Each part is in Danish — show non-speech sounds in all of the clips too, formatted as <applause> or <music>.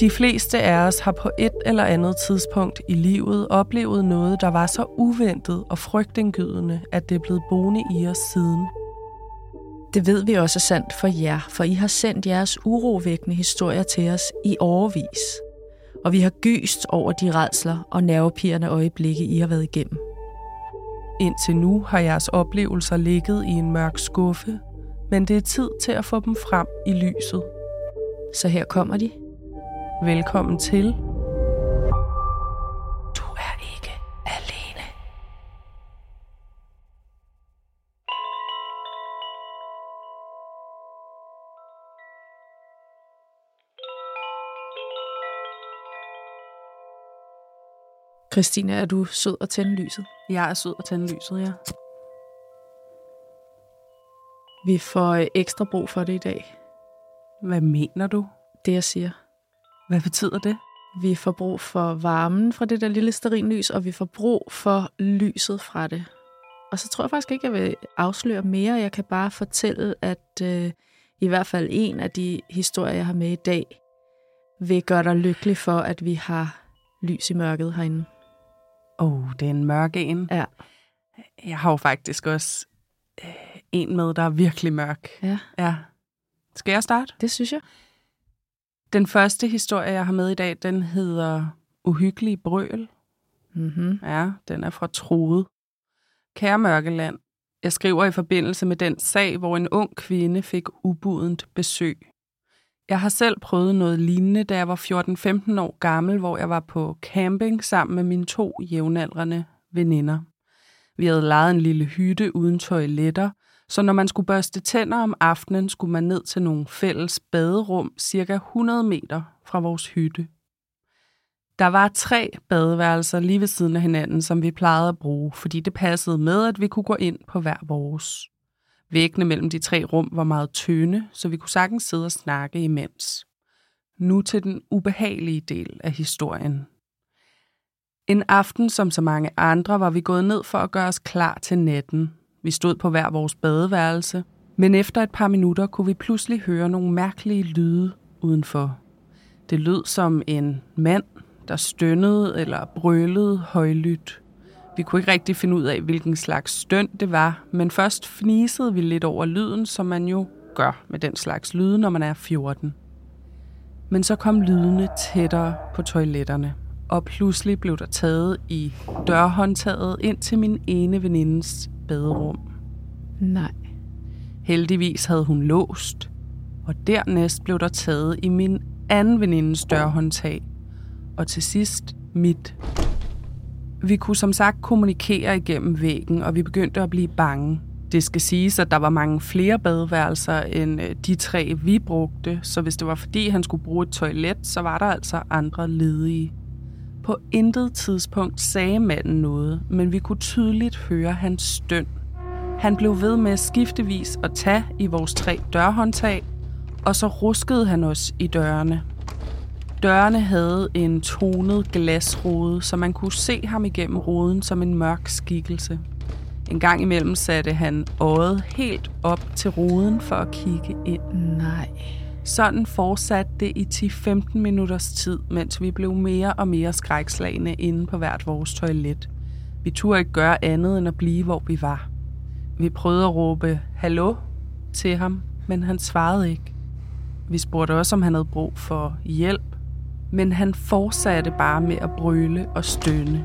De fleste af os har på et eller andet tidspunkt i livet oplevet noget, der var så uventet og frygtindgydende, at det er blevet boende i os siden. Det ved vi også er sandt for jer, for I har sendt jeres urovækkende historier til os i overvis. Og vi har gyst over de redsler og nervepirrende øjeblikke, I har været igennem. Indtil nu har jeres oplevelser ligget i en mørk skuffe, men det er tid til at få dem frem i lyset. Så her kommer de. Velkommen til. Du er ikke alene. Christine, er du sød at tænde lyset? Jeg er sød at tænde lyset, ja. Vi får øh, ekstra brug for det i dag. Hvad mener du? Det, jeg siger. Hvad betyder det? Vi får brug for varmen fra det der lille sterinlys, og vi får brug for lyset fra det. Og så tror jeg faktisk ikke, jeg vil afsløre mere. Jeg kan bare fortælle, at øh, i hvert fald en af de historier, jeg har med i dag, vil gøre dig lykkelig for, at vi har lys i mørket herinde. Åh, oh, det er en mørk en. Ja. Jeg har jo faktisk også øh, en med, der er virkelig mørk. Ja, Ja. Skal jeg starte? det synes jeg. Den første historie, jeg har med i dag, den hedder Uhyggelig Brøl. Mm-hmm. Ja, den er fra Trude. Kære Mørkeland, jeg skriver i forbindelse med den sag, hvor en ung kvinde fik ubudent besøg. Jeg har selv prøvet noget lignende, da jeg var 14-15 år gammel, hvor jeg var på camping sammen med mine to jævnaldrende veninder. Vi havde lejet en lille hytte uden toiletter, så når man skulle børste tænder om aftenen, skulle man ned til nogle fælles baderum cirka 100 meter fra vores hytte. Der var tre badeværelser lige ved siden af hinanden, som vi plejede at bruge, fordi det passede med, at vi kunne gå ind på hver vores. Væggene mellem de tre rum var meget tynde, så vi kunne sagtens sidde og snakke imens. Nu til den ubehagelige del af historien. En aften, som så mange andre, var vi gået ned for at gøre os klar til natten. Vi stod på hver vores badeværelse, men efter et par minutter kunne vi pludselig høre nogle mærkelige lyde udenfor. Det lød som en mand, der stønnede eller brølede højlydt. Vi kunne ikke rigtig finde ud af, hvilken slags støn det var, men først fnisede vi lidt over lyden, som man jo gør med den slags lyde, når man er 14. Men så kom lydene tættere på toiletterne, og pludselig blev der taget i dørhåndtaget ind til min ene venindes baderum. Nej. Heldigvis havde hun låst, og dernæst blev der taget i min anden venindes dørhåndtag, og til sidst mit. Vi kunne som sagt kommunikere igennem væggen, og vi begyndte at blive bange. Det skal siges, at der var mange flere badeværelser end øh, de tre, vi brugte, så hvis det var fordi, han skulle bruge et toilet, så var der altså andre ledige. På intet tidspunkt sagde manden noget, men vi kunne tydeligt høre hans støn. Han blev ved med skiftevis at tage i vores tre dørhåndtag, og så ruskede han os i dørene. Dørene havde en tonet glasrude, så man kunne se ham igennem ruden som en mørk skikkelse. En gang imellem satte han øjet helt op til ruden for at kigge ind. Nej. Sådan fortsatte det i 10-15 minutters tid, mens vi blev mere og mere skrækslagende inde på hvert vores toilet. Vi turde ikke gøre andet end at blive, hvor vi var. Vi prøvede at råbe hallo til ham, men han svarede ikke. Vi spurgte også, om han havde brug for hjælp, men han fortsatte bare med at brøle og stønne.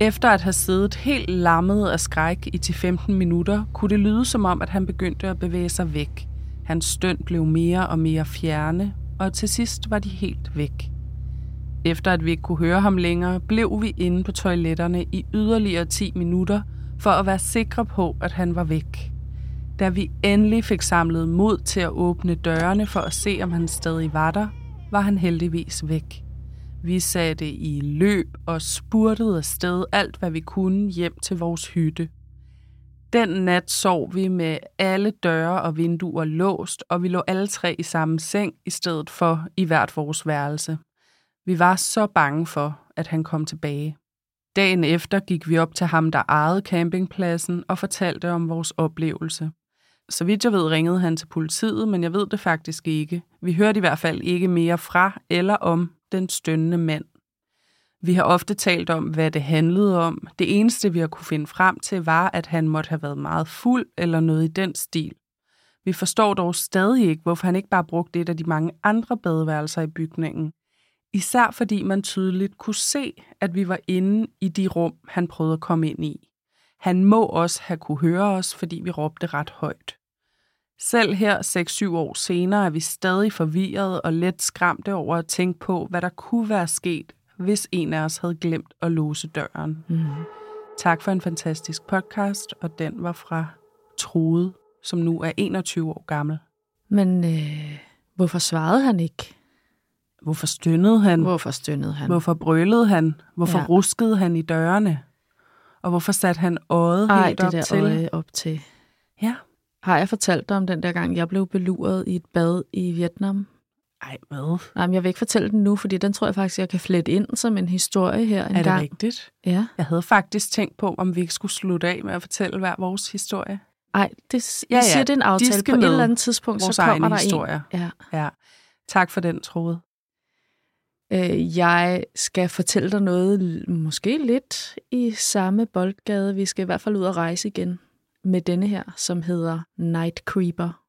Efter at have siddet helt lammet af skræk i 10-15 minutter, kunne det lyde som om, at han begyndte at bevæge sig væk. Hans støn blev mere og mere fjerne, og til sidst var de helt væk. Efter at vi ikke kunne høre ham længere, blev vi inde på toiletterne i yderligere 10 minutter, for at være sikre på, at han var væk. Da vi endelig fik samlet mod til at åbne dørene for at se, om han stadig var der, var han heldigvis væk. Vi satte i løb og spurtede afsted alt, hvad vi kunne hjem til vores hytte. Den nat sov vi med alle døre og vinduer låst, og vi lå alle tre i samme seng i stedet for i hvert vores værelse. Vi var så bange for, at han kom tilbage. Dagen efter gik vi op til ham, der ejede campingpladsen, og fortalte om vores oplevelse. Så vidt jeg ved, ringede han til politiet, men jeg ved det faktisk ikke. Vi hørte i hvert fald ikke mere fra eller om den stønnende mand. Vi har ofte talt om, hvad det handlede om. Det eneste, vi har kunne finde frem til, var, at han måtte have været meget fuld eller noget i den stil. Vi forstår dog stadig ikke, hvorfor han ikke bare brugte et af de mange andre badeværelser i bygningen. Især fordi man tydeligt kunne se, at vi var inde i de rum, han prøvede at komme ind i. Han må også have kunne høre os, fordi vi råbte ret højt. Selv her, 6-7 år senere, er vi stadig forvirret og let skræmte over at tænke på, hvad der kunne være sket, hvis en af os havde glemt at låse døren. Mm. Tak for en fantastisk podcast, og den var fra Trude, som nu er 21 år gammel. Men øh, hvorfor svarede han ikke? Hvorfor stønnede han? Hvorfor stønnede han? Hvorfor brølede han? Hvorfor Ja. ruskede han i dørene? Og hvorfor satte han øjet Ej, helt det op der til? øje op til. Ja. Har jeg fortalt dig om den der gang, jeg blev beluret i et bad i Vietnam? Ej, hvad? Nej, men jeg vil ikke fortælle den nu, fordi den tror jeg faktisk, jeg kan flette ind som en historie her en er det gang. rigtigt? Ja. Jeg havde faktisk tænkt på, om vi ikke skulle slutte af med at fortælle hver vores historie. Ej, det, Ja, ja, siger, det er en aftale. skal På et eller andet tidspunkt, Vores så kommer der historier. en. Ja. Ja. Tak for den, Trude. Øh, jeg skal fortælle dig noget, måske lidt i samme boldgade. Vi skal i hvert fald ud og rejse igen med denne her, som hedder Night Creeper.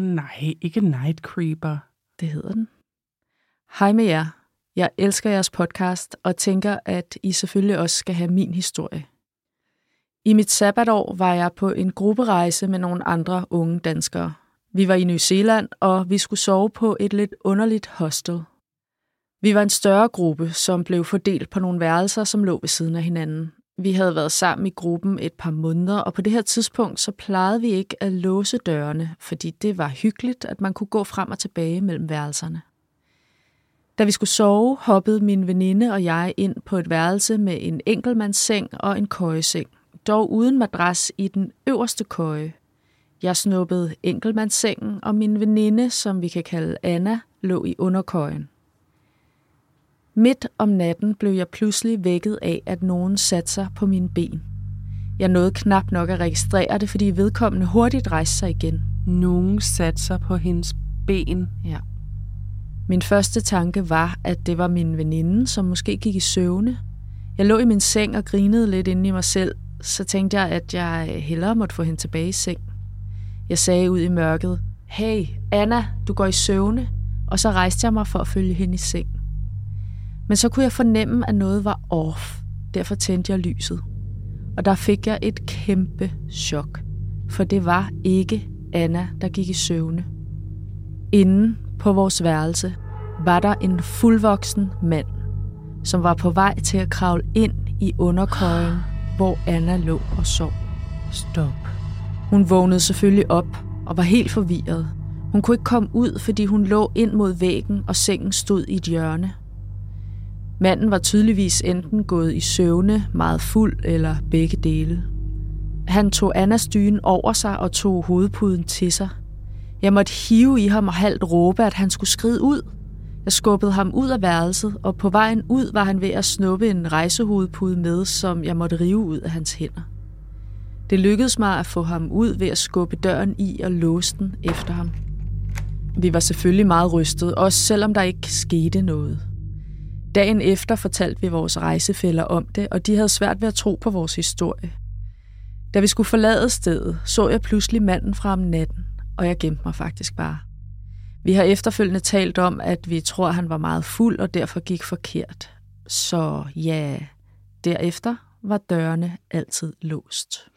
Nej, ikke Night Creeper. Det hedder den. Hej med jer. Jeg elsker jeres podcast og tænker, at I selvfølgelig også skal have min historie. I mit sabbatår var jeg på en grupperejse med nogle andre unge danskere. Vi var i New Zealand, og vi skulle sove på et lidt underligt hostel. Vi var en større gruppe, som blev fordelt på nogle værelser, som lå ved siden af hinanden. Vi havde været sammen i gruppen et par måneder, og på det her tidspunkt så plejede vi ikke at låse dørene, fordi det var hyggeligt, at man kunne gå frem og tilbage mellem værelserne. Da vi skulle sove, hoppede min veninde og jeg ind på et værelse med en enkeltmandsseng og en køjeseng, dog uden madras i den øverste køje. Jeg snuppede enkeltmandssengen, og min veninde, som vi kan kalde Anna, lå i underkøjen. Midt om natten blev jeg pludselig vækket af, at nogen satte sig på mine ben. Jeg nåede knap nok at registrere det, fordi vedkommende hurtigt rejste sig igen. Nogen satte sig på hendes ben. Ja. Min første tanke var, at det var min veninde, som måske gik i søvne. Jeg lå i min seng og grinede lidt inde i mig selv, så tænkte jeg, at jeg hellere måtte få hende tilbage i seng. Jeg sagde ud i mørket, Hey, Anna, du går i søvne, og så rejste jeg mig for at følge hende i seng. Men så kunne jeg fornemme, at noget var off. Derfor tændte jeg lyset. Og der fik jeg et kæmpe chok. For det var ikke Anna, der gik i søvne. Inden på vores værelse var der en fuldvoksen mand, som var på vej til at kravle ind i underkøjen, hvor Anna lå og sov. Stop. Hun vågnede selvfølgelig op og var helt forvirret. Hun kunne ikke komme ud, fordi hun lå ind mod væggen, og sengen stod i et hjørne. Manden var tydeligvis enten gået i søvne, meget fuld eller begge dele. Han tog Annas dyne over sig og tog hovedpuden til sig. Jeg måtte hive i ham og halvt råbe, at han skulle skride ud. Jeg skubbede ham ud af værelset, og på vejen ud var han ved at snuppe en rejsehovedpude med, som jeg måtte rive ud af hans hænder. Det lykkedes mig at få ham ud ved at skubbe døren i og låse den efter ham. Vi var selvfølgelig meget rystet, også selvom der ikke skete noget. Dagen efter fortalte vi vores rejsefælder om det, og de havde svært ved at tro på vores historie. Da vi skulle forlade stedet, så jeg pludselig manden fra om natten, og jeg gemte mig faktisk bare. Vi har efterfølgende talt om, at vi tror, han var meget fuld og derfor gik forkert. Så ja, derefter var dørene altid låst.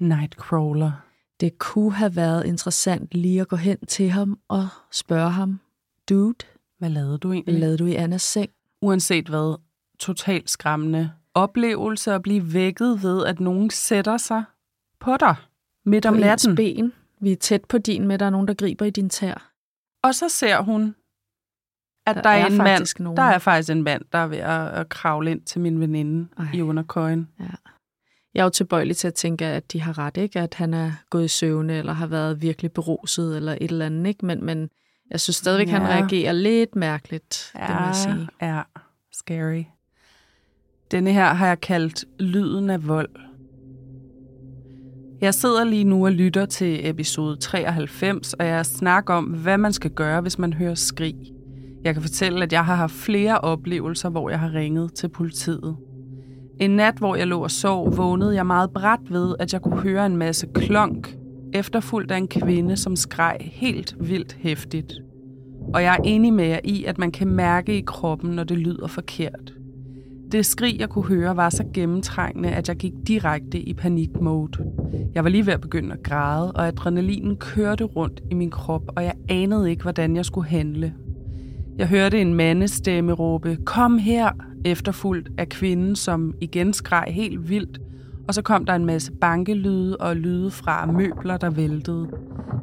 Nightcrawler. Det kunne have været interessant lige at gå hen til ham og spørge ham, Dude, Hvad lavede du hvad egentlig? lavede du i Annas seng? Uanset hvad, totalt skræmmende oplevelse at blive vækket ved, at nogen sætter sig på dig midt om På natten. ben. Vi er tæt på din med, der er nogen, der griber i din tær. Og så ser hun, at der, Der er, er en mand, nogen. der er faktisk en mand, der er ved at, at kravle ind til min veninde Ej. i underkøjen. Jeg er jo tilbøjelig til at tænke, at de har ret, ikke? At han er gået i søvne, eller har været virkelig beruset, eller et eller andet, ikke? Men, men jeg synes stadigvæk, ja. han Ja. reagerer lidt mærkeligt, det må jeg sige. ja, scary. Denne her har jeg kaldt lyden af vold. Jeg sidder lige nu og lytter til episode 93, og jeg snakker om, hvad man skal gøre, hvis man hører skrig. Jeg kan fortælle, at jeg har haft flere oplevelser, hvor jeg har ringet til politiet. En nat, hvor jeg lå og sov, vågnede jeg meget bræt ved, at jeg kunne høre en masse klonk, efterfulgt af en kvinde, som skreg helt vildt hæftigt. Og jeg er enig med jer i, at man kan mærke i kroppen, når det lyder forkert. Det skrig, jeg kunne høre, var så gennemtrængende, at jeg gik direkte i panikmode. Jeg var lige ved at begynde at græde, og adrenalinen kørte rundt i min krop, og jeg anede ikke, hvordan jeg skulle handle. Jeg hørte en mandestemme råbe, kom her, efterfulgt af kvinden, som igen skreg helt vildt, og så kom der en masse bankelyde og lyde fra møbler, der væltede.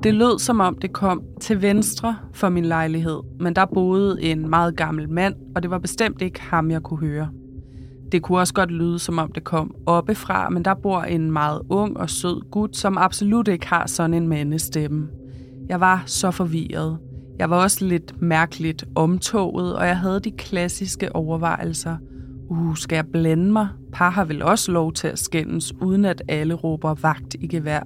Det lød som om det kom til venstre for min lejlighed, men der boede en meget gammel mand, og det var bestemt ikke ham, jeg kunne høre. Det kunne også godt lyde, som om det kom oppefra, men der bor en meget ung og sød gut, som absolut ikke har sådan en mandestemme. Jeg var så forvirret. Jeg var også lidt mærkeligt omtoget, og jeg havde de klassiske overvejelser. Uh, skal jeg blande mig? Par har vel også lov til at skændes, uden at alle råber vagt i gevær.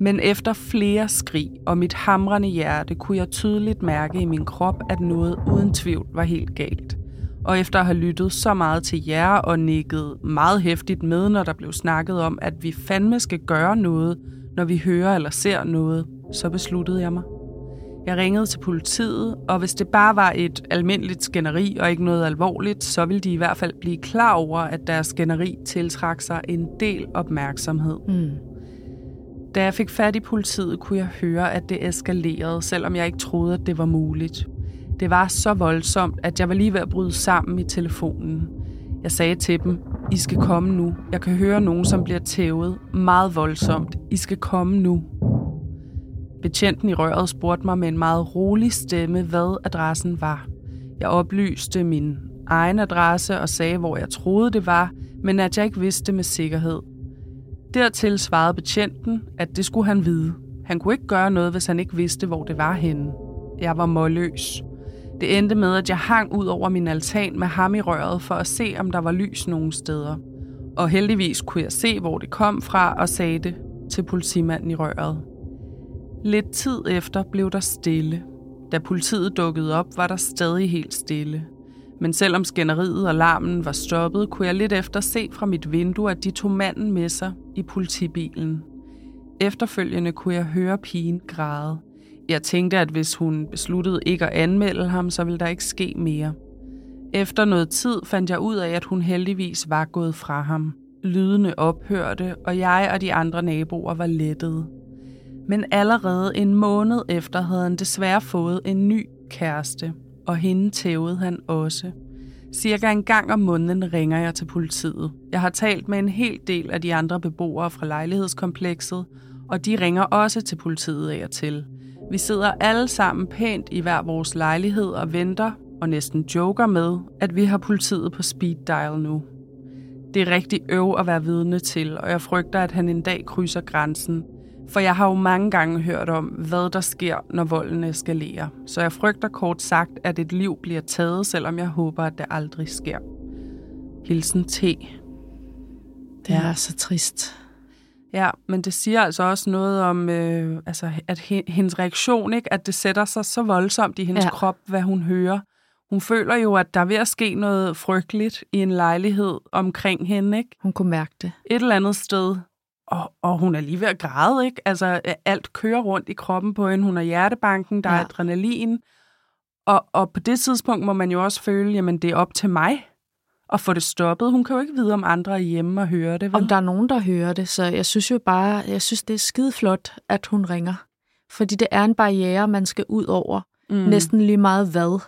Men efter flere skrig og mit hamrende hjerte, kunne jeg tydeligt mærke i min krop, at noget uden tvivl var helt galt. Og efter at have lyttet så meget til jer og nikket meget hæftigt med, når der blev snakket om, at vi fandme skal gøre noget, når vi hører eller ser noget, så besluttede jeg mig. Jeg ringede til politiet, og hvis det bare var et almindeligt skænderi og ikke noget alvorligt, så ville de i hvert fald blive klar over, at deres skænderi tiltrak sig en del opmærksomhed. Mm. Da jeg fik fat i politiet, kunne jeg høre, at det eskalerede, selvom jeg ikke troede, at det var muligt. Det var så voldsomt, at jeg var lige ved at bryde sammen i telefonen. Jeg sagde til dem, I skal komme nu. Jeg kan høre nogen, som bliver tævet meget voldsomt. I skal komme nu. Betjenten i røret spurgte mig med en meget rolig stemme, hvad adressen var. Jeg oplyste min egen adresse og sagde, hvor jeg troede det var, men at jeg ikke vidste det med sikkerhed. Dertil svarede betjenten, at det skulle han vide. Han kunne ikke gøre noget, hvis han ikke vidste, hvor det var henne. Jeg var målløs. Det endte med, at jeg hang ud over min altan med ham i røret for at se, om der var lys nogen steder. Og heldigvis kunne jeg se, hvor det kom fra, og sagde det til politimanden i røret. Lidt tid efter blev der stille. Da politiet dukkede op, var der stadig helt stille. Men selvom skænderiet og larmen var stoppet, kunne jeg lidt efter se fra mit vindue, at de tog manden med sig i politibilen. Efterfølgende kunne jeg høre pigen græde. Jeg tænkte, at hvis hun besluttede ikke at anmelde ham, så ville der ikke ske mere. Efter noget tid fandt jeg ud af, at hun heldigvis var gået fra ham. Lydene ophørte, og jeg og de andre naboer var lettede. Men allerede en måned efter havde han desværre fået en ny kæreste, og hende tævede han også. Cirka en gang om måneden ringer jeg til politiet. Jeg har talt med en hel del af de andre beboere fra lejlighedskomplekset, og de ringer også til politiet af og til. Vi sidder alle sammen pænt i hver vores lejlighed og venter og næsten joker med, at vi har politiet på speed dial nu. Det er rigtig øv at være vidne til, og jeg frygter, at han en dag krydser grænsen. For jeg har jo mange gange hørt om, hvad der sker, når volden eskalerer. Så jeg frygter kort sagt, at et liv bliver taget, selvom jeg håber, at det aldrig sker. Hilsen T. Det er så trist. Ja, men det siger altså også noget om, øh, altså, at hendes reaktion, ikke, at det sætter sig så voldsomt i hendes ja. krop, hvad hun hører. Hun føler jo, at der er ved at ske noget frygteligt i en lejlighed omkring hende. Ikke? Hun kunne mærke det. Et eller andet sted. Og, og hun er lige ved at græde, ikke? Altså, alt kører rundt i kroppen på hende. Hun har hjertebanken, der ja. er adrenalin. Og, og på det tidspunkt må man jo også føle, jamen det er op til mig at få det stoppet. Hun kan jo ikke vide, om andre er hjemme og hører det. Vel? Om der er nogen, der hører det. Så jeg synes jo bare, jeg synes, det er skide flot, at hun ringer. Fordi det er en barriere, man skal ud over. Mm. Næsten lige meget hvad.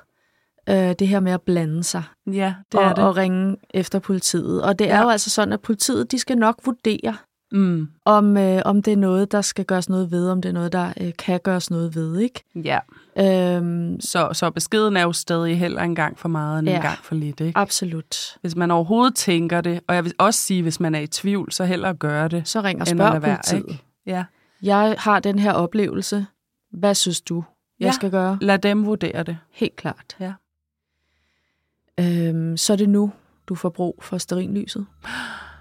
Øh, det her med at blande sig. Ja, det og, er det. Og ringe efter politiet. Og det ja. er jo altså sådan, at politiet, de skal nok vurdere, mm. om, øh, om det er noget, der skal gøres noget ved, om det er noget, der øh, kan gøres noget ved, ikke? Ja. Øhm, så, så beskeden er jo stadig heller en gang for meget end ja, en gang for lidt, ikke? absolut. Hvis man overhovedet tænker det, og jeg vil også sige, hvis man er i tvivl, så hellere gøre det. Så ring og spørg politiet. Ikke? Ja. Jeg har den her oplevelse. Hvad synes du, jeg ja. skal gøre? Lad dem vurdere det. Helt klart. Ja. Øhm, så er det nu, du får brug for sterinlyset. <gasps>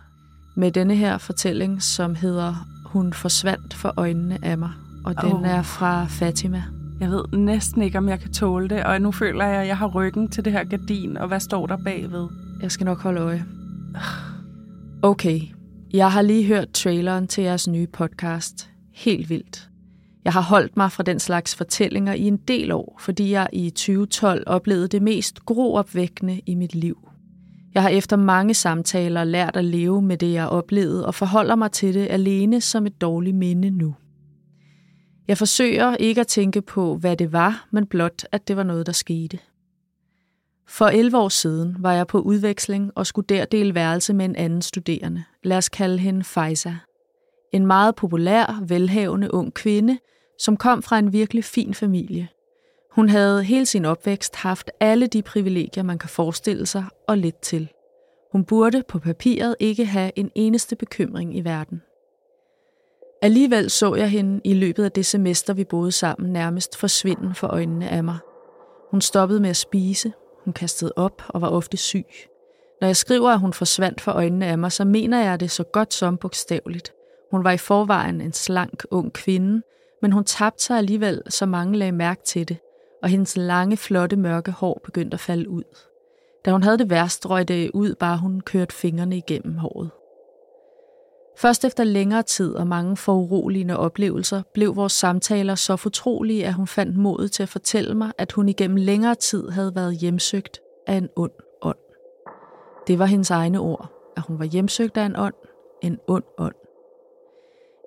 med denne her fortælling, som hedder Hun forsvandt for øjnene af mig. Og den Åh. er fra Fatima. Jeg ved næsten ikke, om jeg kan tåle det, og nu føler jeg, at jeg har ryggen til det her gardin, og hvad står der bagved? Jeg skal nok holde øje. Okay, jeg har lige hørt traileren til jeres nye podcast. Helt vildt. Jeg har holdt mig fra den slags fortællinger i en del år, fordi jeg i 2012 oplevede det mest groopvækkende i mit liv. Jeg har efter mange samtaler lært at leve med det, jeg oplevede, og forholder mig til det alene som et dårligt minde nu. Jeg forsøger ikke at tænke på, hvad det var, men blot, at det var noget, der skete. For 11 år siden var jeg på udveksling og skulle der dele værelse med en anden studerende. Lad os kalde hende Faisa. En meget populær, velhavende ung kvinde, som kom fra en virkelig fin familie. Hun havde hele sin opvækst haft alle de privilegier, man kan forestille sig, og lidt til. Hun burde på papiret ikke have en eneste bekymring i verden. Alligevel så jeg hende i løbet af det semester, vi boede sammen, nærmest forsvinde for øjnene af mig. Hun stoppede med at spise, hun kastede op og var ofte syg. Når jeg skriver, at hun forsvandt for øjnene af mig, så mener jeg det så godt som bogstaveligt. Hun var i forvejen en slank, ung kvinde, men hun tabte sig alligevel, så mange lagde mærke til det, og hendes lange, flotte, mørke hår begyndte at falde ud. Da hun havde det værst, røg det ud, bare hun kørte fingrene igennem håret. Først efter længere tid og mange foruroligende oplevelser, blev vores samtaler så fortrolige, at hun fandt modet til at fortælle mig, at hun igennem længere tid havde været hjemsøgt af en ond ånd. Det var hendes egne ord, at hun var hjemsøgt af en ånd, en ond ånd.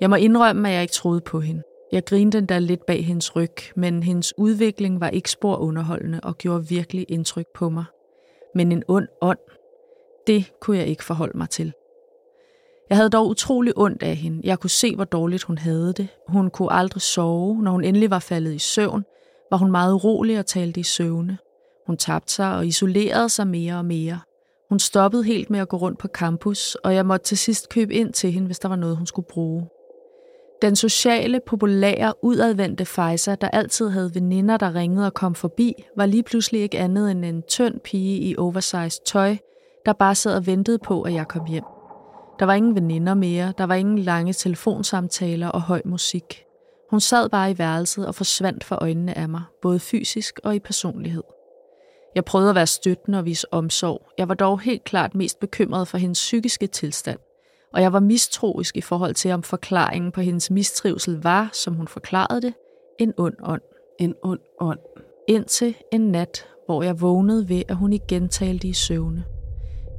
Jeg må indrømme, at jeg ikke troede på hende. Jeg grinede endda lidt bag hendes ryg, men hendes udvikling var ikke spor underholdende og gjorde virkelig indtryk på mig. Men en ond ånd, det kunne jeg ikke forholde mig til. Jeg havde dog utrolig ondt af hende. Jeg kunne se, hvor dårligt hun havde det. Hun kunne aldrig sove. Når hun endelig var faldet i søvn, var hun meget urolig og talte i søvne. Hun tabte sig og isolerede sig mere og mere. Hun stoppede helt med at gå rundt på campus, og jeg måtte til sidst købe ind til hende, hvis der var noget, hun skulle bruge. Den sociale, populære, udadvendte Fejser, der altid havde veninder, der ringede og kom forbi, var lige pludselig ikke andet end en tynd pige i oversized tøj, der bare sad og ventede på, at jeg kom hjem. Der var ingen veninder mere, der var ingen lange telefonsamtaler og høj musik. Hun sad bare i værelset og forsvandt for øjnene af mig, både fysisk og i personlighed. Jeg prøvede at være støttende og vise omsorg. Jeg var dog helt klart mest bekymret for hendes psykiske tilstand. Og jeg var mistroisk i forhold til, om forklaringen på hendes mistrivsel var, som hun forklarede det, en ond ånd. En ond ånd. Indtil en nat, hvor jeg vågnede ved, at hun igen talte i søvne.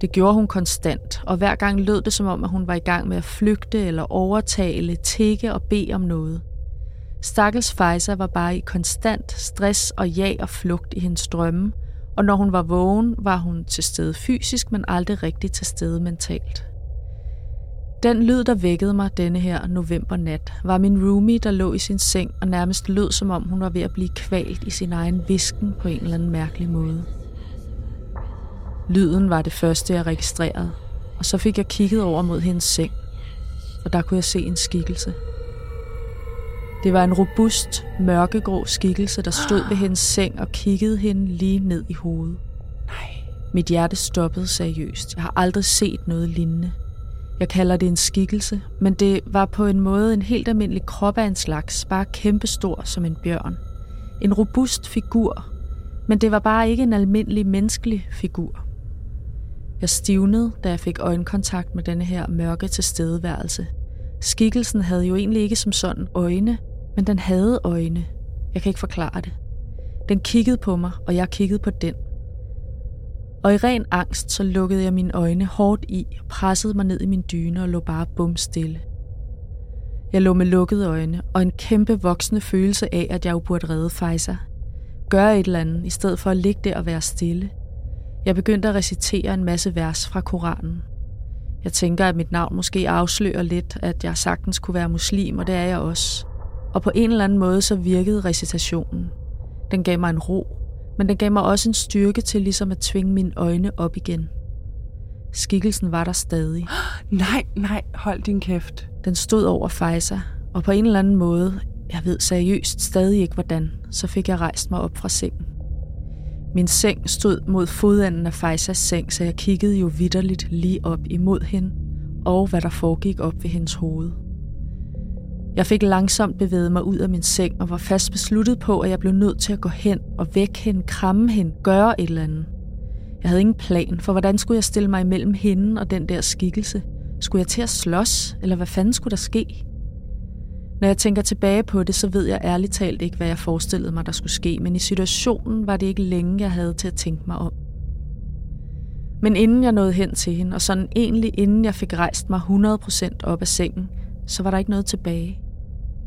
Det gjorde hun konstant, og hver gang lød det som om, at hun var i gang med at flygte eller overtale, tikke og bede om noget. Stakkels Fejser var bare i konstant stress og jag og flugt i hendes drømme, og når hun var vågen, var hun til stede fysisk, men aldrig rigtig til stede mentalt. Den lyd, der vækkede mig denne her novembernat, var min roomie, der lå i sin seng og nærmest lød, som om hun var ved at blive kvalt i sin egen visken på en eller anden mærkelig måde. Lyden var det første, jeg registrerede, og så fik jeg kigget over mod hendes seng, og der kunne jeg se en skikkelse. Det var en robust, mørkegrå skikkelse, der stod ved hendes seng og kiggede hende lige ned i hovedet. Nej. Mit hjerte stoppede seriøst. Jeg har aldrig set noget lignende. Jeg kalder det en skikkelse, men det var på en måde en helt almindelig krop af en slags, bare kæmpestor som en bjørn. En robust figur, men det var bare ikke en almindelig menneskelig figur. Jeg stivnede, da jeg fik øjenkontakt med denne her mørke tilstedeværelse. Skikkelsen havde jo egentlig ikke som sådan øjne, men den havde øjne. Jeg kan ikke forklare det. Den kiggede på mig, og jeg kiggede på den. Og i ren angst, så lukkede jeg mine øjne hårdt i pressede mig ned i min dyne og lå bare bum stille. Jeg lå med lukkede øjne og en kæmpe voksende følelse af, at jeg jo burde redde Fejser. Gøre et eller andet, i stedet for at ligge der og være stille. Jeg begyndte at recitere en masse vers fra Koranen. Jeg tænker, at mit navn måske afslører lidt, at jeg sagtens kunne være muslim, og det er jeg også. Og på en eller anden måde så virkede recitationen. Den gav mig en ro, men den gav mig også en styrke til ligesom at tvinge mine øjne op igen. Skikkelsen var der stadig. <gasps> Nej, nej, hold din kæft. Den stod over Fejser, og på en eller anden måde, jeg ved seriøst stadig ikke hvordan, så fik jeg rejst mig op fra sengen. Min seng stod mod fodenden af Fejsers seng, så jeg kiggede jo vidderligt lige op imod hende, og hvad der foregik op ved hendes hoved. Jeg fik langsomt bevæget mig ud af min seng og var fast besluttet på, at jeg blev nødt til at gå hen og vække hende, kramme hende, gøre et eller andet. Jeg havde ingen plan, for hvordan skulle jeg stille mig imellem hende og den der skikkelse? Skulle jeg til at slås, eller hvad fanden skulle der ske? Når jeg tænker tilbage på det, så ved jeg ærligt talt ikke, hvad jeg forestillede mig, der skulle ske, men i situationen var det ikke længe, jeg havde til at tænke mig om. Men inden jeg nåede hen til hende, og sådan egentlig inden jeg fik rejst mig 100% op af sengen, så var der ikke noget tilbage.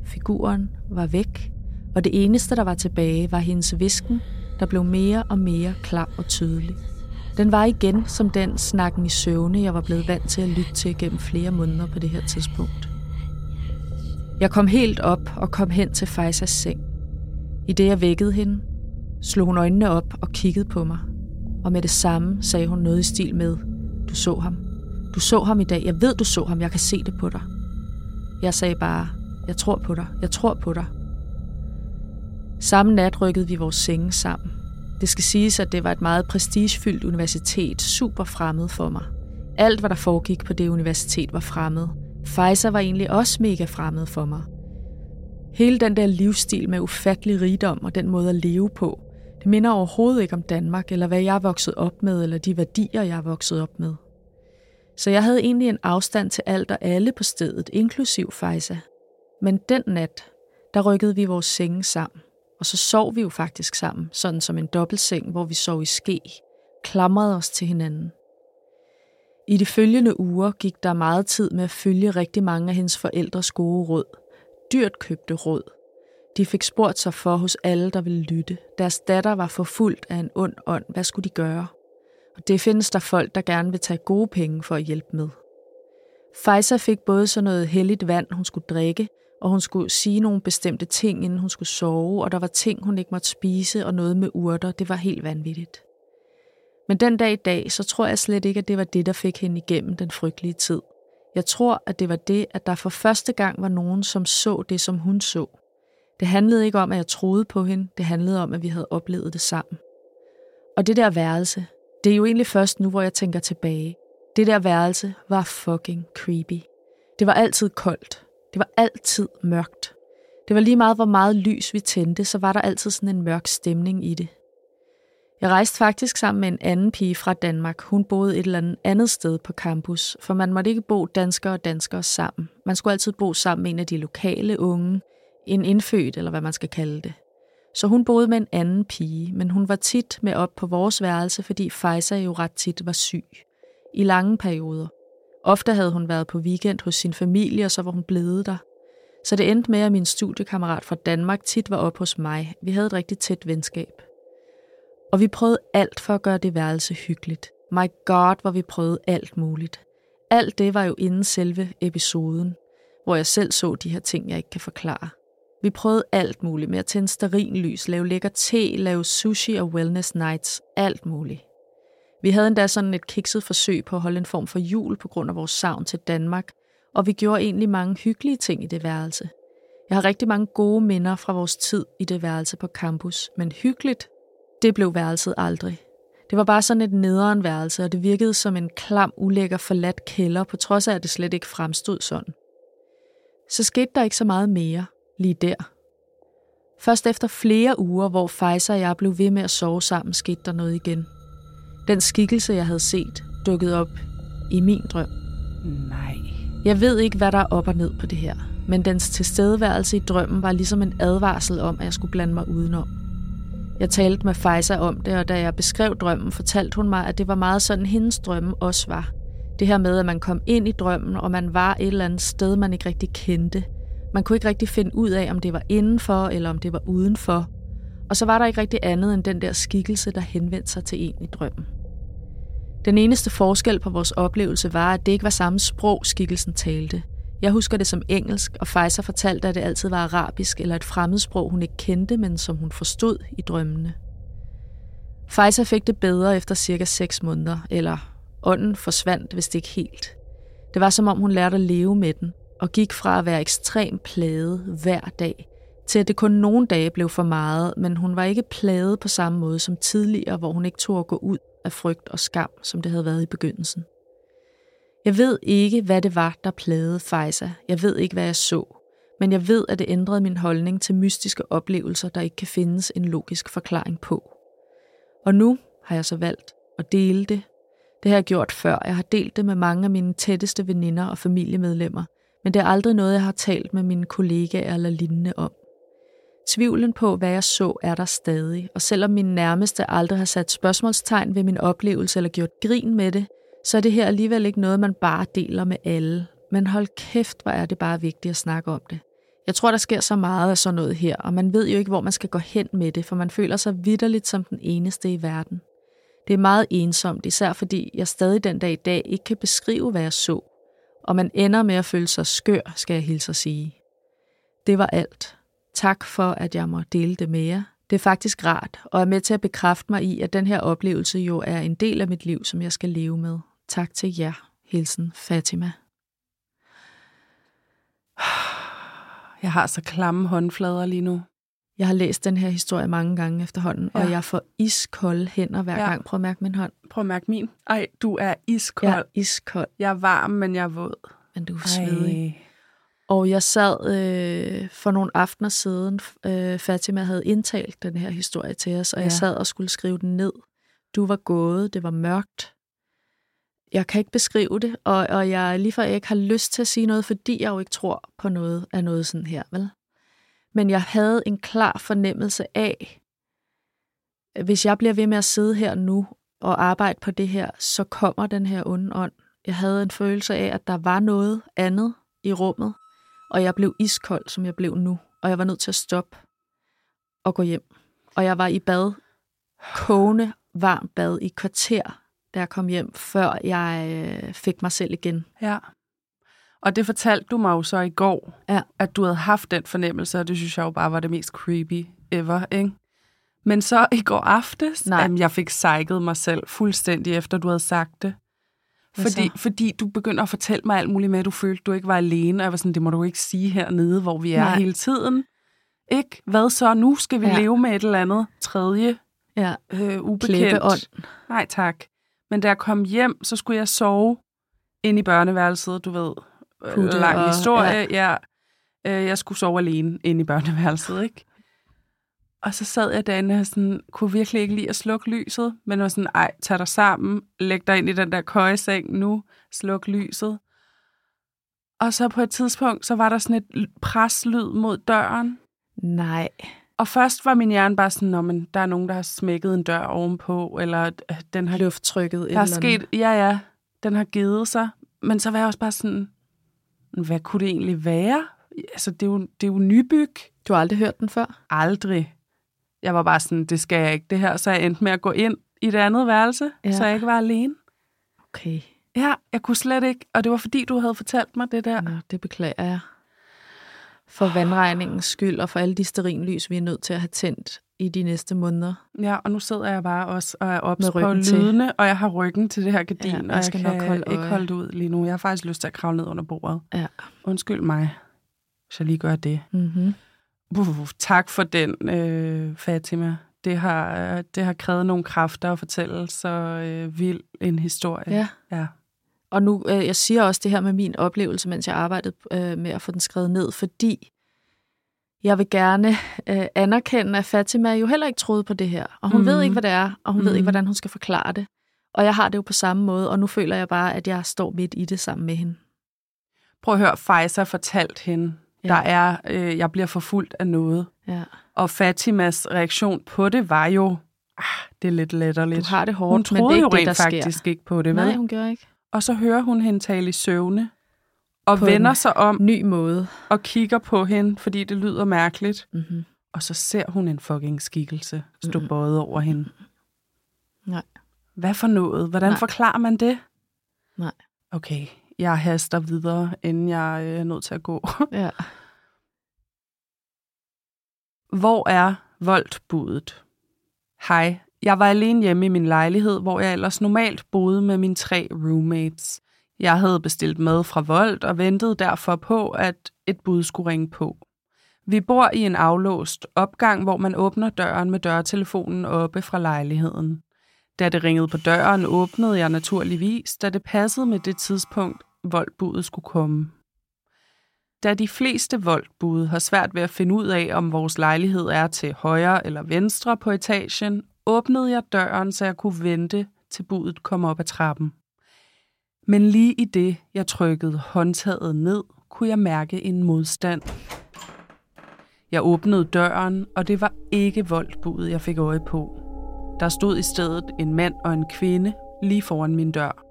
Figuren var væk, og det eneste, der var tilbage, var hendes visken, der blev mere og mere klar og tydelig. Den var igen som den snakken i søvne, jeg var blevet vant til at lytte til gennem flere måneder på det her tidspunkt. Jeg kom helt op og kom hen til Faisas seng. I det jeg vækkede hende, slog hun øjnene op og kiggede på mig. Og med det samme sagde hun noget i stil med, du så ham. Du så ham i dag. Jeg ved, du så ham. Jeg kan se det på dig. Jeg sagde bare, jeg tror på dig. Jeg tror på dig. Samme nat rykkede vi vores senge sammen. Det skal siges, at det var et meget prestigefyldt universitet, super fremmed for mig. Alt, hvad der foregik på det universitet, var fremmed. Pfizer var egentlig også mega fremmed for mig. Hele den der livsstil med ufattelig rigdom og den måde at leve på, det minder overhovedet ikke om Danmark, eller hvad jeg er vokset op med, eller de værdier, jeg er vokset op med. Så jeg havde egentlig en afstand til alt og alle på stedet, inklusiv Pfizer. Men den nat, der rykkede vi vores senge sammen. Og så sov vi jo faktisk sammen, sådan som en dobbeltseng, hvor vi sov i ske, klamrede os til hinanden. I de følgende uger gik der meget tid med at følge rigtig mange af hendes forældres gode råd. Dyrt købte råd. De fik spurgt sig for hos alle, der ville lytte. Deres datter var forfulgt af en ond ånd. Hvad skulle de gøre? Og det findes der folk, der gerne vil tage gode penge for at hjælpe med. Fejsa fik både sådan noget helligt vand, hun skulle drikke, og hun skulle sige nogle bestemte ting, inden hun skulle sove, og der var ting, hun ikke måtte spise, og noget med urter. Det var helt vanvittigt. Men den dag i dag, så tror jeg slet ikke, at det var det, der fik hende igennem den frygtelige tid. Jeg tror, at det var det, at der for første gang var nogen, som så det, som hun så. Det handlede ikke om, at jeg troede på hende. Det handlede om, at vi havde oplevet det sammen. Og det der værelse, det er jo egentlig først nu, hvor jeg tænker tilbage. Det der værelse var fucking creepy. Det var altid koldt. Det var altid mørkt. Det var lige meget, hvor meget lys vi tændte, så var der altid sådan en mørk stemning i det. Jeg rejste faktisk sammen med en anden pige fra Danmark. Hun boede et eller andet sted på campus, for man måtte ikke bo danskere og danskere sammen. Man skulle altid bo sammen med en af de lokale unge, en indfødt eller hvad man skal kalde det. Så hun boede med en anden pige, men hun var tit med op på vores værelse, fordi Fejsa jo ret tit var syg. I lange perioder. Ofte havde hun været på weekend hos sin familie, og så var hun blevet der. Så det endte med, at min studiekammerat fra Danmark tit var op hos mig. Vi havde et rigtig tæt venskab. Og vi prøvede alt for at gøre det værelse hyggeligt. My God, hvor vi prøvede alt muligt. Alt det var jo inden selve episoden, hvor jeg selv så de her ting, jeg ikke kan forklare. Vi prøvede alt muligt med at tænde lys, lave lækker te, lave sushi og wellness nights, alt muligt. Vi havde endda sådan et kikset forsøg på at holde en form for jul på grund af vores savn til Danmark, og vi gjorde egentlig mange hyggelige ting i det værelse. Jeg har rigtig mange gode minder fra vores tid i det værelse på campus, men hyggeligt, det blev værelset aldrig. Det var bare sådan et nederen værelse, og det virkede som en klam, ulækker, forladt kælder, på trods af, at det slet ikke fremstod sådan. Så skete der ikke så meget mere lige der. Først efter flere uger, hvor Pfizer og jeg blev ved med at sove sammen, skete der noget igen. Den skikkelse, jeg havde set, dukkede op i min drøm. Nej. Jeg ved ikke, hvad der er op og ned på det her, men dens tilstedeværelse i drømmen var ligesom en advarsel om, at jeg skulle blande mig udenom. Jeg talte med Pfizer om det, og da jeg beskrev drømmen, fortalte hun mig, at det var meget sådan, hendes drømme også var. Det her med, at man kom ind i drømmen, og man var et eller andet sted, man ikke rigtig kendte. Man kunne ikke rigtig finde ud af, om det var indenfor, eller om det var udenfor. Og så var der ikke rigtig andet end den der skikkelse, der henvendte sig til en i drømmen. Den eneste forskel på vores oplevelse var, at det ikke var samme sprog, skikkelsen talte. Jeg husker det som engelsk, og Pfizer fortalte, at det altid var arabisk eller et fremmedsprog, hun ikke kendte, men som hun forstod i drømmene. Pfizer fik det bedre efter cirka 6 måneder, eller ånden forsvandt, hvis det ikke helt. Det var som om hun lærte at leve med den, og gik fra at være ekstremt plaget hver dag, til at det kun nogle dage blev for meget, men hun var ikke plaget på samme måde som tidligere, hvor hun ikke tog at gå ud af frygt og skam, som det havde været i begyndelsen. Jeg ved ikke, hvad det var, der plagede Fejsa. Jeg ved ikke, hvad jeg så. Men jeg ved, at det ændrede min holdning til mystiske oplevelser, der ikke kan findes en logisk forklaring på. Og nu har jeg så valgt at dele det. Det har jeg gjort før. Jeg har delt det med mange af mine tætteste veninder og familiemedlemmer, men det er aldrig noget, jeg har talt med mine kollegaer eller lignende om. Tvivlen på, hvad jeg så, er der stadig, og selvom min nærmeste aldrig har sat spørgsmålstegn ved min oplevelse eller gjort grin med det, så er det her alligevel ikke noget, man bare deler med alle. Men hold kæft, hvor er det bare vigtigt at snakke om det. Jeg tror, der sker så meget af sådan noget her, og man ved jo ikke, hvor man skal gå hen med det, for man føler sig vidderligt som den eneste i verden. Det er meget ensomt, især fordi jeg stadig den dag i dag ikke kan beskrive, hvad jeg så. Og man ender med at føle sig skør, skal jeg hilse at sige. Det var alt. Tak for, at jeg må dele det med jer. Det er faktisk rart, og er med til at bekræfte mig i, at den her oplevelse jo er en del af mit liv, som jeg skal leve med. Tak til jer. Hilsen Fatima. Jeg har så klamme håndflader lige nu. Jeg har læst den her historie mange gange efterhånden, ja. og jeg får iskolde hænder hver ja. gang. Prøv at mærke min hånd. Prøv at mærke min. Ej, du er iskold. Jeg er iskold. Jeg er varm, men jeg er våd. Men du er svedig. Og jeg sad øh, for nogle aftener siden, øh, Fatima havde indtalt den her historie til os, og ja. jeg sad og skulle skrive den ned. Du var gået, det var mørkt. Jeg kan ikke beskrive det, og, og jeg lige for jeg ikke har lyst til at sige noget, fordi jeg jo ikke tror på noget af noget sådan her, vel? Men jeg havde en klar fornemmelse af, hvis jeg bliver ved med at sidde her nu og arbejde på det her, så kommer den her onde ånd. Jeg havde en følelse af, at der var noget andet i rummet, og jeg blev iskold, som jeg blev nu. Og jeg var nødt til at stoppe og gå hjem. Og jeg var i bad, kogende varmt bad i kvarter, da jeg kom hjem, før jeg øh, fik mig selv igen. Ja. Og det fortalte du mig jo så i går, ja. at du havde haft den fornemmelse, og det synes jeg jo bare var det mest creepy ever, ikke? Men så i går aftes, Nej. Jamen, jeg fik sejket mig selv fuldstændig efter, du havde sagt det. Fordi, fordi du begynder at fortælle mig alt muligt med, at du følte, at du ikke var alene, og jeg var sådan, det må du ikke sige hernede, hvor vi er Nej. hele tiden. Ikke? Hvad så? Nu skal vi ja. leve med et eller andet tredje ja. øh, ubekendt. Nej, tak. Men da jeg kom hjem, så skulle jeg sove ind i børneværelset, du ved. Øh, Putte lang historie, ja. ja. Øh, jeg skulle sove alene inde i børneværelset, ikke? Og så sad jeg derinde og sådan, kunne virkelig ikke lide at slukke lyset, men var sådan, ej, tag dig sammen, læg dig ind i den der køjeseng nu, sluk lyset. Og så på et tidspunkt, så var der sådan et preslyd mod døren. Nej. Og først var min hjerne bare sådan, men der er nogen, der har smækket en dør ovenpå, eller øh, den har... Lufttrykket. Der er sket, ja, ja, den har givet sig. Men så var jeg også bare sådan, hvad kunne det egentlig være? Altså, det er jo, det er jo nybyg. Du har aldrig hørt den før? Aldrig. Jeg var bare sådan, det skal jeg ikke det her. Så jeg endte med at gå ind i det andet værelse, ja. så jeg ikke var alene. Okay. Ja, jeg kunne slet ikke. Og det var fordi, du havde fortalt mig det der. Nå, det beklager jeg. For vandregningens skyld og for alle de sterinlys, vi er nødt til at have tændt i de næste måneder. Ja, og nu sidder jeg bare også og er ops på lydene, til. og jeg har ryggen til det her gardin, ja, og jeg skal kan nok holde ikke holde det ud lige nu. Jeg har faktisk lyst til at kravle ned under bordet. Ja. Undskyld mig, hvis jeg lige gør det. Mm-hmm. Uh, tak for den, øh, Fatima. Det har, det har krævet nogle kræfter at fortælle så øh, vild en historie. Ja. ja. Og nu, øh, jeg siger også det her med min oplevelse, mens jeg arbejdede øh, med at få den skrevet ned, fordi jeg vil gerne øh, anerkende, at Fatima jo heller ikke troede på det her. Og hun mm. ved ikke, hvad det er, og hun mm. ved ikke, mhm. hvordan hun skal forklare det. Og jeg har det jo på samme måde, og nu føler jeg bare, at jeg står midt i det sammen med hende. Prøv at høre, Pfizer fortalt hende, ja. der er, øh, jeg bliver forfulgt af noget. Ja. Og Fatimas reaktion på det var jo, ah, det er lidt letterligt. Du har det hårdt, hun troede men det er jo rent det, faktisk sker. ikke på det, Nej, vel? hun gør ikke. Og så hører hun hende tale i søvne, og På vender en sig om Ny måde. og kigger på hende, fordi det lyder mærkeligt. Mm-hmm. Og så ser hun en fucking skikkelse stå Mhm. bøjet over hende. Nej. Hvad for noget? Hvordan Nej. forklarer man det? Nej. Okay, jeg haster videre, inden jeg øh, er nødt til at gå. Ja. <laughs> Hvor er voldbudet? Hej, jeg var alene hjemme i min lejlighed, hvor jeg ellers normalt boede med mine tre roommates. Jeg havde bestilt mad fra Volt og ventede derfor på, at et bud skulle ringe på. Vi bor i en aflåst opgang, hvor man åbner døren med dørtelefonen oppe fra lejligheden. Da det ringede på døren, åbnede jeg naturligvis, da det passede med det tidspunkt, voldbudet skulle komme. Da de fleste voldbude har svært ved at finde ud af, om vores lejlighed er til højre eller venstre på etagen, åbnede jeg døren, så jeg kunne vente, til budet kom op ad trappen. Men lige i det, jeg trykkede håndtaget ned, kunne jeg mærke en modstand. Jeg åbnede døren, og det var ikke voldbudet, jeg fik øje på. Der stod i stedet en mand og en kvinde lige foran min dør.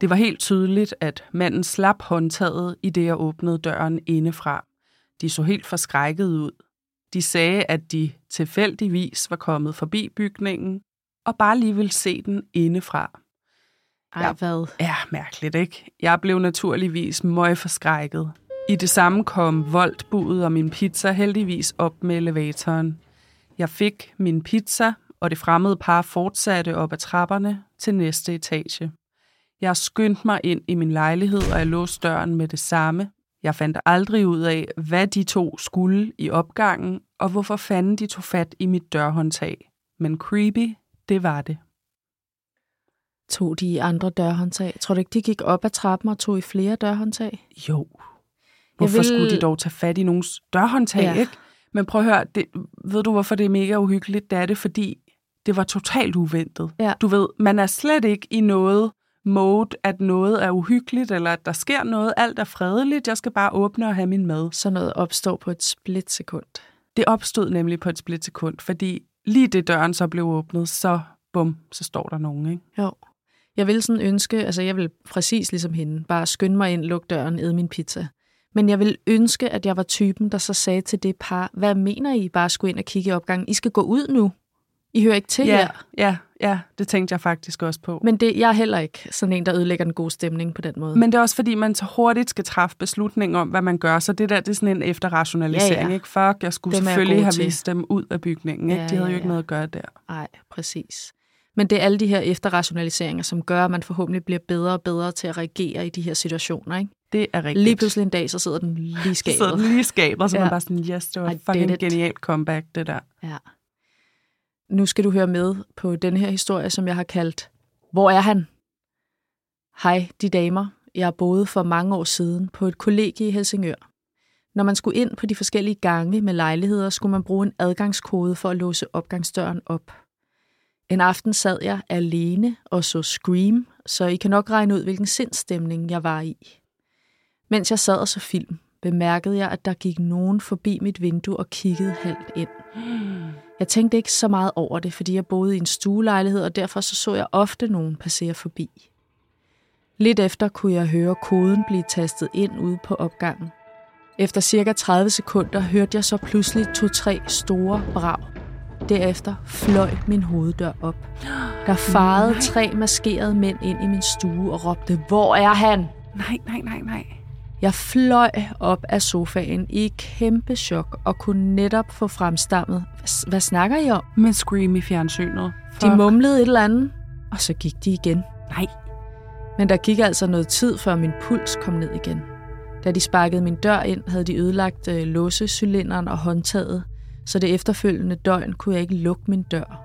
Det var helt tydeligt, at manden slap håndtaget i det, jeg åbnede døren indefra. De så helt forskrækket ud. De sagde, at de tilfældigvis var kommet forbi bygningen, og bare lige ville se den indefra. Ej, ja, hvad? Ja, mærkeligt, ikke? Jeg blev naturligvis møg forskrækket. I det samme kom voldbudet og min pizza heldigvis op med elevatoren. Jeg fik min pizza, og det fremmede par fortsatte op ad trapperne til næste etage. Jeg skyndte mig ind i min lejlighed, og jeg låste døren med det samme. Jeg fandt aldrig ud af, hvad de to skulle i opgangen, og hvorfor fanden de tog fat i mit dørhåndtag. Men creepy, det var det. Tog de andre dørhåndtag? Tror du ikke, de gik op ad trappen og tog i flere dørhåndtag? Jo. Hvorfor vil... skulle de dog tage fat i nogens dørhåndtag, ja. ikke? Men prøv at høre, det, ved du, hvorfor det er mega uhyggeligt? Det er det, fordi det var totalt uventet. Ja. Du ved, man er slet ikke i noget mode, at noget er uhyggeligt, eller at der sker noget. Alt er fredeligt. Jeg skal bare åbne og have min mad. Så noget opstår på et splitsekund. Det opstod nemlig på et splitsekund, fordi lige det døren så blev åbnet, så bum, så står der nogen, ikke? Jo. Jeg vil sådan ønske, altså jeg vil præcis ligesom hende, bare skynde mig ind, lukke døren, æde min pizza. Men jeg vil ønske, at jeg var typen, der så sagde til det par, hvad mener I bare skulle ind og kigge i opgangen? I skal gå ud nu. I hører ikke til ja, her. Ja, ja, det tænkte jeg faktisk også på. Men det, jeg er heller ikke sådan en, der ødelægger den gode stemning på den måde. Men det er også fordi, man så hurtigt skal træffe beslutning om, hvad man gør. Så det der, det er sådan en efterrationalisering. Ja, ja. Ikke? Fuck, jeg skulle dem selvfølgelig have til. vist dem ud af bygningen. Ikke? Ja, De havde ja, jo ikke ja. noget at gøre der. Nej, præcis. Men det er alle de her efterrationaliseringer, som gør, at man forhåbentlig bliver bedre og bedre til at reagere i de her situationer. Ikke? Det er rigtigt. Lige pludselig en dag, så sidder den lige skabet. <laughs> Så sidder den lige skabet, så ja. man bare sådan, yes, det var et fucking genialt comeback, det der. Ja. Nu skal du høre med på den her historie, som jeg har kaldt Hvor er han? Hej, de damer. Jeg boede for mange år siden på et kollegie i Helsingør. Når man skulle ind på de forskellige gange med lejligheder, skulle man bruge en adgangskode for at låse opgangsdøren op. En aften sad jeg alene og så Scream, så I kan nok regne ud, hvilken sindstemning jeg var i. Mens jeg sad og så film, bemærkede jeg, at der gik nogen forbi mit vindue og kiggede halvt ind. Jeg tænkte ikke så meget over det, fordi jeg boede i en stuelejlighed, og derfor så, så jeg ofte nogen passere forbi. Lidt efter kunne jeg høre koden blive tastet ind ude på opgangen. Efter cirka 30 sekunder hørte jeg så pludselig to-tre store brag. Derefter fløj min hoveddør op. Der farede <gasps> tre maskerede mænd ind i min stue og råbte, Hvor er han? Nej, nej, nej, nej. Jeg fløj op af sofaen i kæmpe chok og kunne netop få fremstammet. Hvad, hvad snakker I om? Med Scream i fjernsynet. Fuck. De mumlede et eller andet, og så gik de igen. Nej. Men der gik altså noget tid, før min puls kom ned igen. Da de sparkede min dør ind, havde de ødelagt øh, låsecylinderen og håndtaget, så det efterfølgende døgn kunne jeg ikke lukke min dør.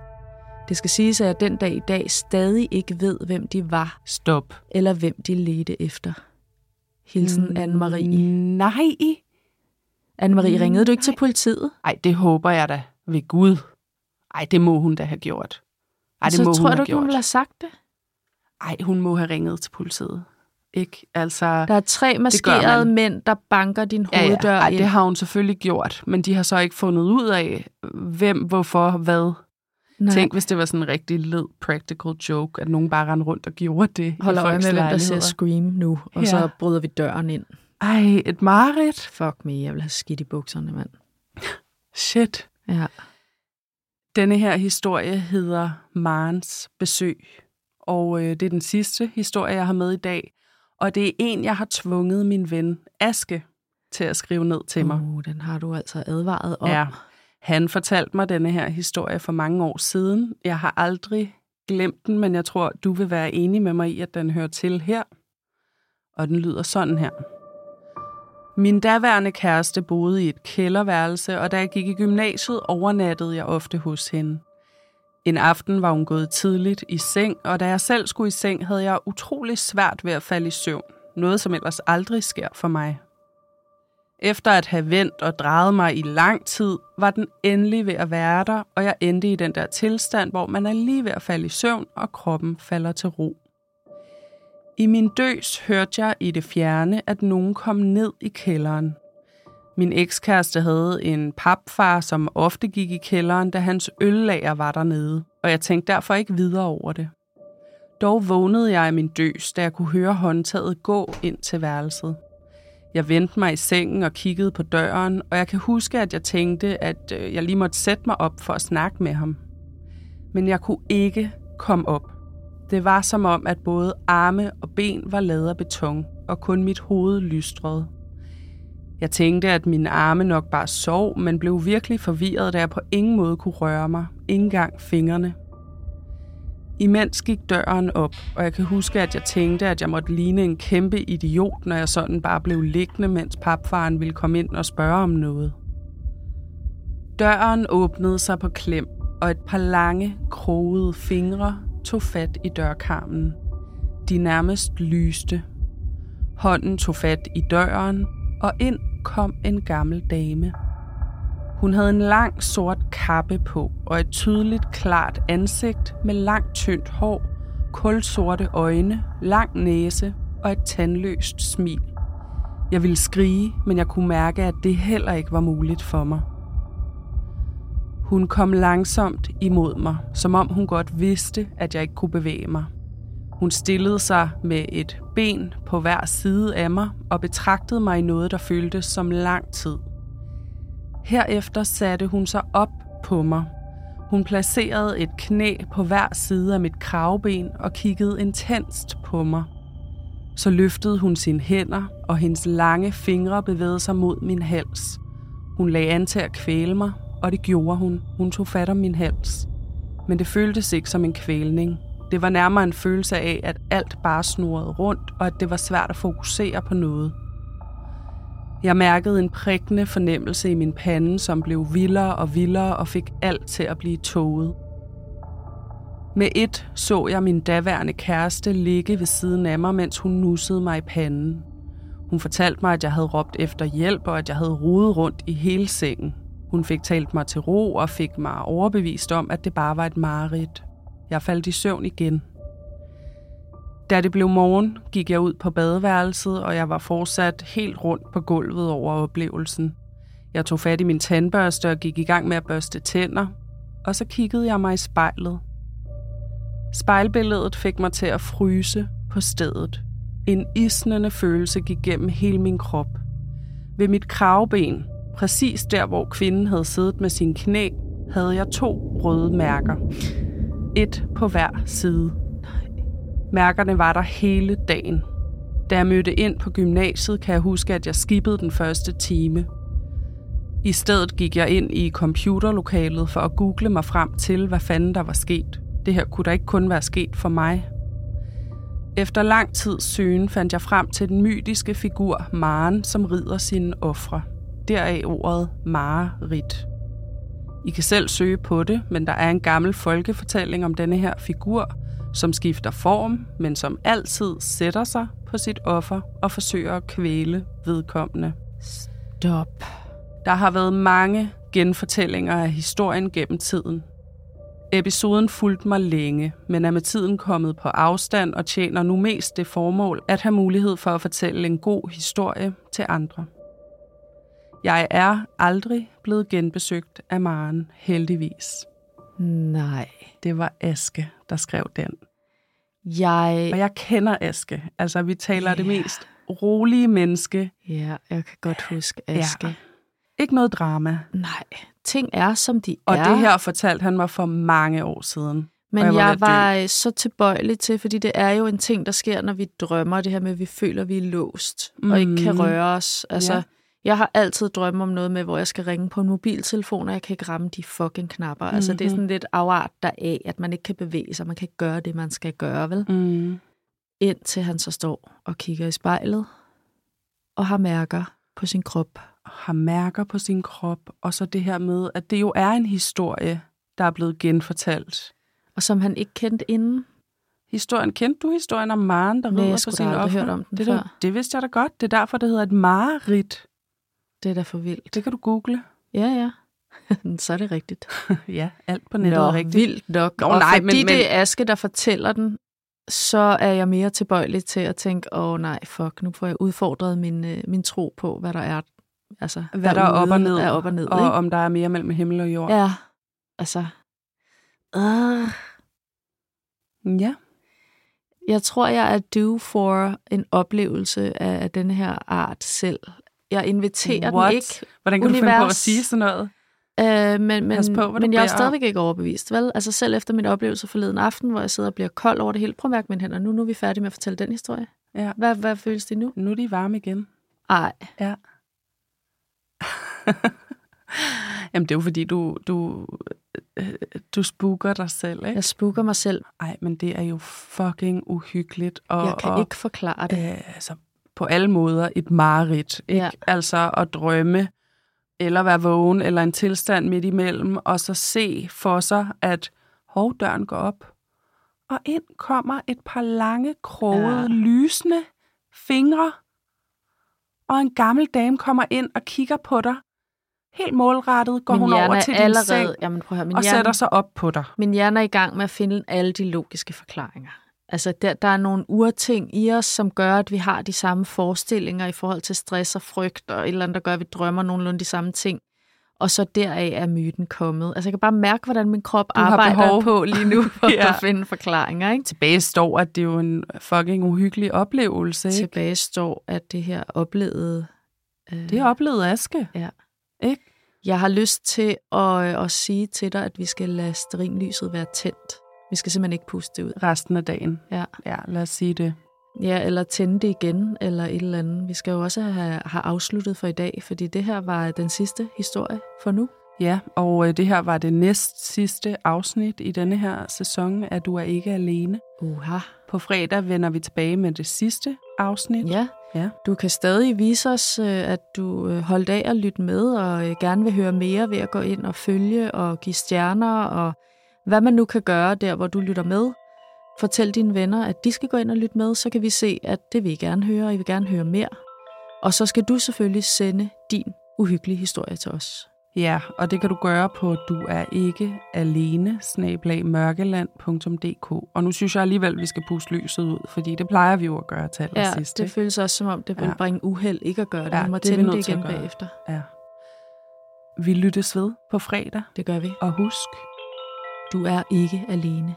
Det skal siges, at jeg den dag i dag stadig ikke ved, hvem de var. Stop. Eller hvem de ledte efter. Hilsen mm, Anne-Marie. Nej. Anne-Marie, mm, ringede du ikke nej. til politiet? Nej, det håber jeg da. Ved Gud. Ej, det må hun da have gjort. Ej, det så må tror hun du ikke, hun ville have sagt det? Ej, hun må have ringet til politiet. Ikke? Altså, der er tre maskerede mænd, der banker din hoveddør ja, ja. Ej, det har hun selvfølgelig gjort, men de har så ikke fundet ud af, hvem, hvorfor, hvad. Nej. Tænk, hvis det var sådan en rigtig led practical joke, at nogen bare rendte rundt og gjorde det. Hold øje med, hvem der ser Scream nu, og ja. så bryder vi døren ind. Ej, et mareridt. Fuck me, jeg vil have skidt i bukserne, mand. Shit. Ja. Denne her historie hedder Marens besøg, og øh, det er den sidste historie, jeg har med i dag. Og det er en, jeg har tvunget min ven Aske til at skrive ned til mig. Uh, den har du altså advaret om. Ja. Han fortalte mig denne her historie for mange år siden. Jeg har aldrig glemt den, men jeg tror, du vil være enig med mig i, at den hører til her. Og den lyder sådan her. Min daværende kæreste boede i et kælderværelse, og da jeg gik i gymnasiet, overnattede jeg ofte hos hende. En aften var hun gået tidligt i seng, og da jeg selv skulle i seng, havde jeg utrolig svært ved at falde i søvn. Noget, som ellers aldrig sker for mig. Efter at have vendt og drejet mig i lang tid, var den endelig ved at være der, og jeg endte i den der tilstand, hvor man er lige ved at falde i søvn, og kroppen falder til ro. I min døs hørte jeg i det fjerne, at nogen kom ned i kælderen. Min ekskæreste havde en papfar, som ofte gik i kælderen, da hans øllager var dernede, og jeg tænkte derfor ikke videre over det. Dog vågnede jeg i min døs, da jeg kunne høre håndtaget gå ind til værelset. Jeg vendte mig i sengen og kiggede på døren, og jeg kan huske, at jeg tænkte, at øh, jeg lige måtte sætte mig op for at snakke med ham. Men jeg kunne ikke komme op. Det var som om, at både arme og ben var lavet af beton, og kun mit hoved lystrede. Jeg tænkte, at mine arme nok bare sov, men blev virkelig forvirret, da jeg på ingen måde kunne røre mig, ikke engang fingrene. Imens gik døren op, og jeg kan huske, at jeg tænkte, at jeg måtte ligne en kæmpe idiot, når jeg sådan bare blev liggende, mens papfaren ville komme ind og spørge om noget. Døren åbnede sig på klem, og et par lange, krogede fingre tog fat i dørkarmen. De nærmest lyste. Hånden tog fat i døren, og ind kom en gammel dame. Hun havde en lang sort kappe på og et tydeligt klart ansigt med langt tyndt hår, kulsorte øjne, lang næse og et tandløst smil. Jeg ville skrige, men jeg kunne mærke, at det heller ikke var muligt for mig. Hun kom langsomt imod mig, som om hun godt vidste, at jeg ikke kunne bevæge mig. Hun stillede sig med et ben på hver side af mig og betragtede mig i noget, der føltes som lang tid. Herefter satte hun sig op på mig. Hun placerede et knæ på hver side af mit kravben og kiggede intenst på mig. Så løftede hun sine hænder, og hendes lange fingre bevægede sig mod min hals. Hun lagde an til at kvæle mig, og det gjorde hun. Hun tog fat om min hals. Men det føltes ikke som en kvælning. Det var nærmere en følelse af, at alt bare snurrede rundt, og at det var svært at fokusere på noget. Jeg mærkede en prikkende fornemmelse i min pande, som blev vildere og vildere og fik alt til at blive tåget. Med et så jeg min daværende kæreste ligge ved siden af mig, mens hun nussede mig i panden. Hun fortalte mig, at jeg havde råbt efter hjælp, og at jeg havde rodet rundt i hele sengen. Hun fik talt mig til ro og fik mig overbevist om, at det bare var et mareridt. Jeg faldt i søvn igen. Da det blev morgen, gik jeg ud på badeværelset, og jeg var fortsat helt rundt på gulvet over oplevelsen. Jeg tog fat i min tandbørste og gik i gang med at børste tænder, og så kiggede jeg mig i spejlet. Spejlbilledet fik mig til at fryse på stedet. En isnende følelse gik gennem hele min krop. Ved mit kravben, præcis der hvor kvinden havde siddet med sin knæ, havde jeg to røde mærker. Et på hver side. Mærkerne var der hele dagen. Da jeg mødte ind på gymnasiet, kan jeg huske, at jeg skippede den første time. I stedet gik jeg ind i computerlokalet for at google mig frem til, hvad fanden der var sket. Det her kunne da ikke kun være sket for mig. Efter lang tid søgen fandt jeg frem til den mytiske figur Maren, som rider sine ofre. Deraf ordet Marerit. I kan selv søge på det, men der er en gammel folkefortælling om denne her figur, som skifter form, men som altid sætter sig på sit offer og forsøger at kvæle vedkommende. Stop. Der har været mange genfortællinger af historien gennem tiden. Episoden fulgte mig længe, men er med tiden kommet på afstand og tjener nu mest det formål at have mulighed for at fortælle en god historie til andre. Jeg er aldrig blevet genbesøgt af Maren, heldigvis. Nej. Det var Aske, der skrev den. Jeg... Og jeg kender Aske. Altså, vi taler Ja. det mest rolige menneske. Ja, jeg kan godt huske Aske. Ja. Ikke noget drama. Nej, ting er, som de Og er. det her fortalte han mig for mange år siden. Men og jeg, jeg var at var så tilbøjelig til, fordi det er jo en ting, der sker, når vi drømmer, det her med, at vi føler, at vi er låst, mm. og ikke kan Mhm. røre os. Altså, Ja. Jeg har altid drømt om noget med, hvor jeg skal ringe på en mobiltelefon, og jeg kan ikke ramme de fucking knapper. Mm-hmm. Altså, det er Mhm. sådan lidt afart der af, at man ikke kan bevæge sig, man kan ikke gøre det, man skal gøre, vel? Mm. Indtil han så står og kigger i spejlet, og har mærker på sin krop. Har mærker på sin krop. Og så det her med, at det jo er en historie, der er blevet genfortalt Og som han ikke kendte inden. Historien, kendte du historien om Maren, der rider på sin offer? hørt om den det, før. der, det vidste jeg da godt. Det er derfor, det hedder et mareridt. Det er da for vildt. Det kan du google. Ja, ja. <laughs> så er det rigtigt. <laughs> ja, alt på nettet Nå, er rigtigt. vildt nok. Nå, og nej, fordi men- det men- er Aske, der fortæller den, så er jeg mere tilbøjelig til at tænke, åh oh, nej, fuck, nu får jeg udfordret min, øh, min tro på, hvad der er. Altså, Hvad der er op og ned. Er op og ned, og ikke? om der er mere mellem himmel og jord. Ja, altså... Uh, ja. jeg tror, jeg er due for en oplevelse af, af denne her art selv. Jeg inviterer What? den ikke, Hvordan kan du finde på at Univers. sige sådan noget? Øh, men men, Pas på, men jeg er stadigvæk ikke overbevist, vel? Altså selv efter min oplevelse forleden aften, hvor jeg sidder og bliver kold over det hele. Prøv at mærke mine hænder. Nu, nu er vi færdige med at fortælle den historie. Ja. Hvad, hvad føles det nu? Nu er de varme igen. Ej, Ja. <laughs> Jamen, det er jo fordi, du, du, øh, du spooker dig selv, ikke? jeg spooker mig selv. Ej, men det er jo fucking uhyggeligt. Og, Jeg kan og, ikke forklare det. Øh, altså, på alle måder et mareridt. Ikke? Ja. Altså at drømme, eller være vågen, eller en tilstand midt imellem, og så se for sig, at hovdøren går op, og ind kommer et par lange, krogede, Ja. lysende fingre, og en gammel dame kommer ind og kigger på dig. Helt målrettet går min hun over er til din allerede, seng jamen prøv at høre, min og hjerne, sætter sig op på dig. min hjerne er i gang med at finde alle de logiske forklaringer. Altså, der, der er nogle urting i os, som gør, at vi har de samme forestillinger i forhold til stress og frygt, og et eller andet, der gør, at vi drømmer nogenlunde de samme ting. Og så deraf er myten kommet. Altså, jeg kan bare mærke, hvordan min krop Du arbejder behov. på lige nu <laughs> for Ja. at finde forklaringer. Ikke? Tilbage står, at det er jo en fucking uhyggelig oplevelse. Ikke? Tilbage står, at det her oplevede... Øh, Det er oplevet Aske. Ja. Ikke? Jeg har lyst til at, at sige til dig, at vi skal lade sterinlyset være tændt. Vi skal simpelthen ikke puste det ud. Resten af dagen. Ja. Ja, lad os sige det. Ja, eller tænde det igen, eller et eller andet. Vi skal jo også have, have afsluttet for i dag, fordi det her var den sidste historie for nu. Ja, og øh, det her var det næst sidste afsnit i denne her sæson af Du er ikke alene. Uha. På fredag vender vi tilbage med det sidste afsnit. Ja, Ja. du kan stadig vise os, øh, at du øh, holdt af at lytte med, og gerne vil høre mere ved at gå ind og følge og give stjerner, og hvad man nu kan gøre der, hvor du lytter med. Fortæl dine venner, at de skal gå ind og lytte med, så kan vi se, at det vil I gerne høre, og I vil gerne høre mere. Og så skal du selvfølgelig sende din uhyggelige historie til os. Ja, og det kan du gøre på du er ikke alene, mørkeland.dk. Og nu synes jeg alligevel, vi skal puste lyset ud, fordi det plejer vi jo at gøre til Ja, allersidst. det ikke? føles også som om, det vil Ja. bringe uheld ikke at gøre det. Ja, vi må det tænde det at igen bagefter. ja. Vi lyttes ved på fredag, Det gør vi. og husk, du er ikke alene.